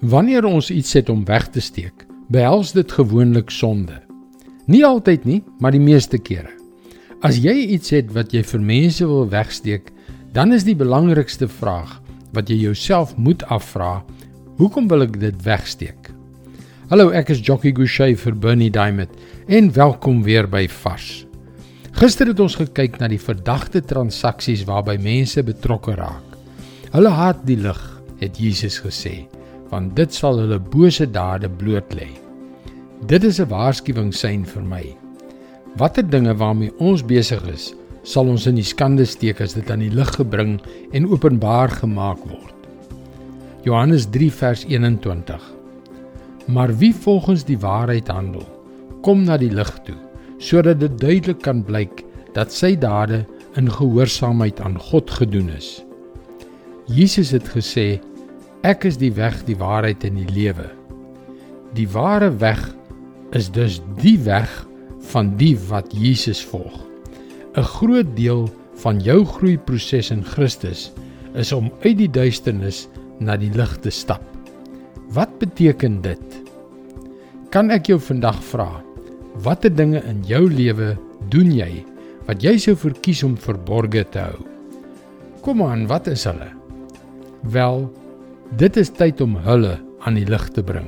Wanneer ons iets het om weg te steek, behels dit gewoonlik sonde. Nie altyd nie, maar die meeste kere. As jy iets het wat jy vir mense wil wegsteek, dan is die belangrikste vraag wat jy jouself moet afvra, hoekom wil ek dit wegsteek? Hallo, ek is Jockey Gouchee vir Bernie Diamond en welkom weer by Vars. Gister het ons gekyk na die verdagte transaksies waarby mense betrokke raak. Hulle haat die lig, het Jesus gesê, want dit sal hulle bose dade bloot lê. Dit is 'n waarskuwingssein vir my. Watter dinge waarmee ons besig is, sal ons in die skande steek as dit aan die lig gebring en openbaar gemaak word. Johannes 3 vers 21. Maar wie volgens die waarheid handel, kom na die lig toe, sodat dit duidelik kan blyk dat sy dade in gehoorsaamheid aan God gedoen is. Jesus het gesê: Ek is die weg, die waarheid en die lewe. Die ware weg is dus die weg van die wat Jesus volg. 'n Groot deel van jou groeiproses in Christus is om uit die duisternis na die lig te stap. Wat beteken dit? Kan ek jou vandag vra, watter dinge in jou lewe doen jy wat jy sou verkies om verborge te hou? Kom aan, wat is hulle? Wel, dit is tyd om hulle aan die lig te bring.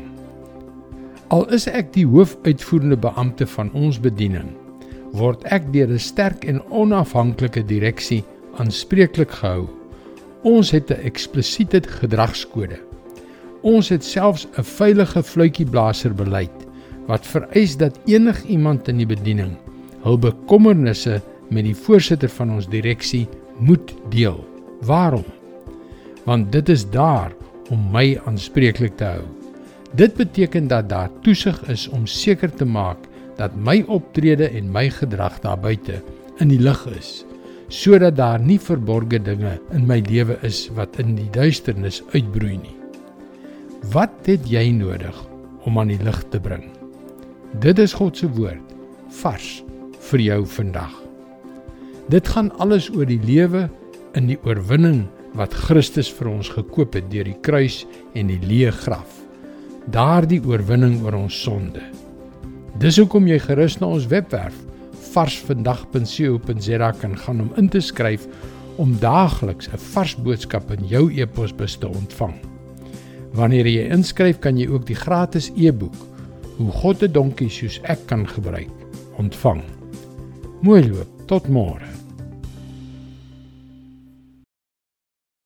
Al is ek die hoofuitvoerende beampte van ons bediening, word ek deur 'n sterk en onafhanklike direksie aanspreeklik gehou. Ons het 'n eksplisiete gedragskode. Ons het selfs 'n veilige fluitjieblaser beleid wat vereis dat enigiemand in die bediening hul bekommernisse met die voorsitter van ons direksie moet deel. Waarom? want dit is daar om my aanspreeklik te hou. Dit beteken dat daar toesig is om seker te maak dat my optrede en my gedrag daar buite in die lig is, sodat daar nie verborgde dinge in my lewe is wat in die duisternis uitbroei nie. Wat het jy nodig om aan die lig te bring? Dit is God se woord, vars vir jou vandag. Dit gaan alles oor die lewe in die oorwinning wat Christus vir ons gekoop het deur die kruis en die leë graf. Daardie oorwinning oor ons sonde. Dis hoekom jy gerus na ons webwerf varsvandag.co.za kan gaan om in te skryf om daagliks 'n vars boodskap in jou e-posbus te ontvang. Wanneer jy inskryf, kan jy ook die gratis e-boek Hoe God 'n donkie soos ek kan gebruik ontvang. Mooi loop, tot môre.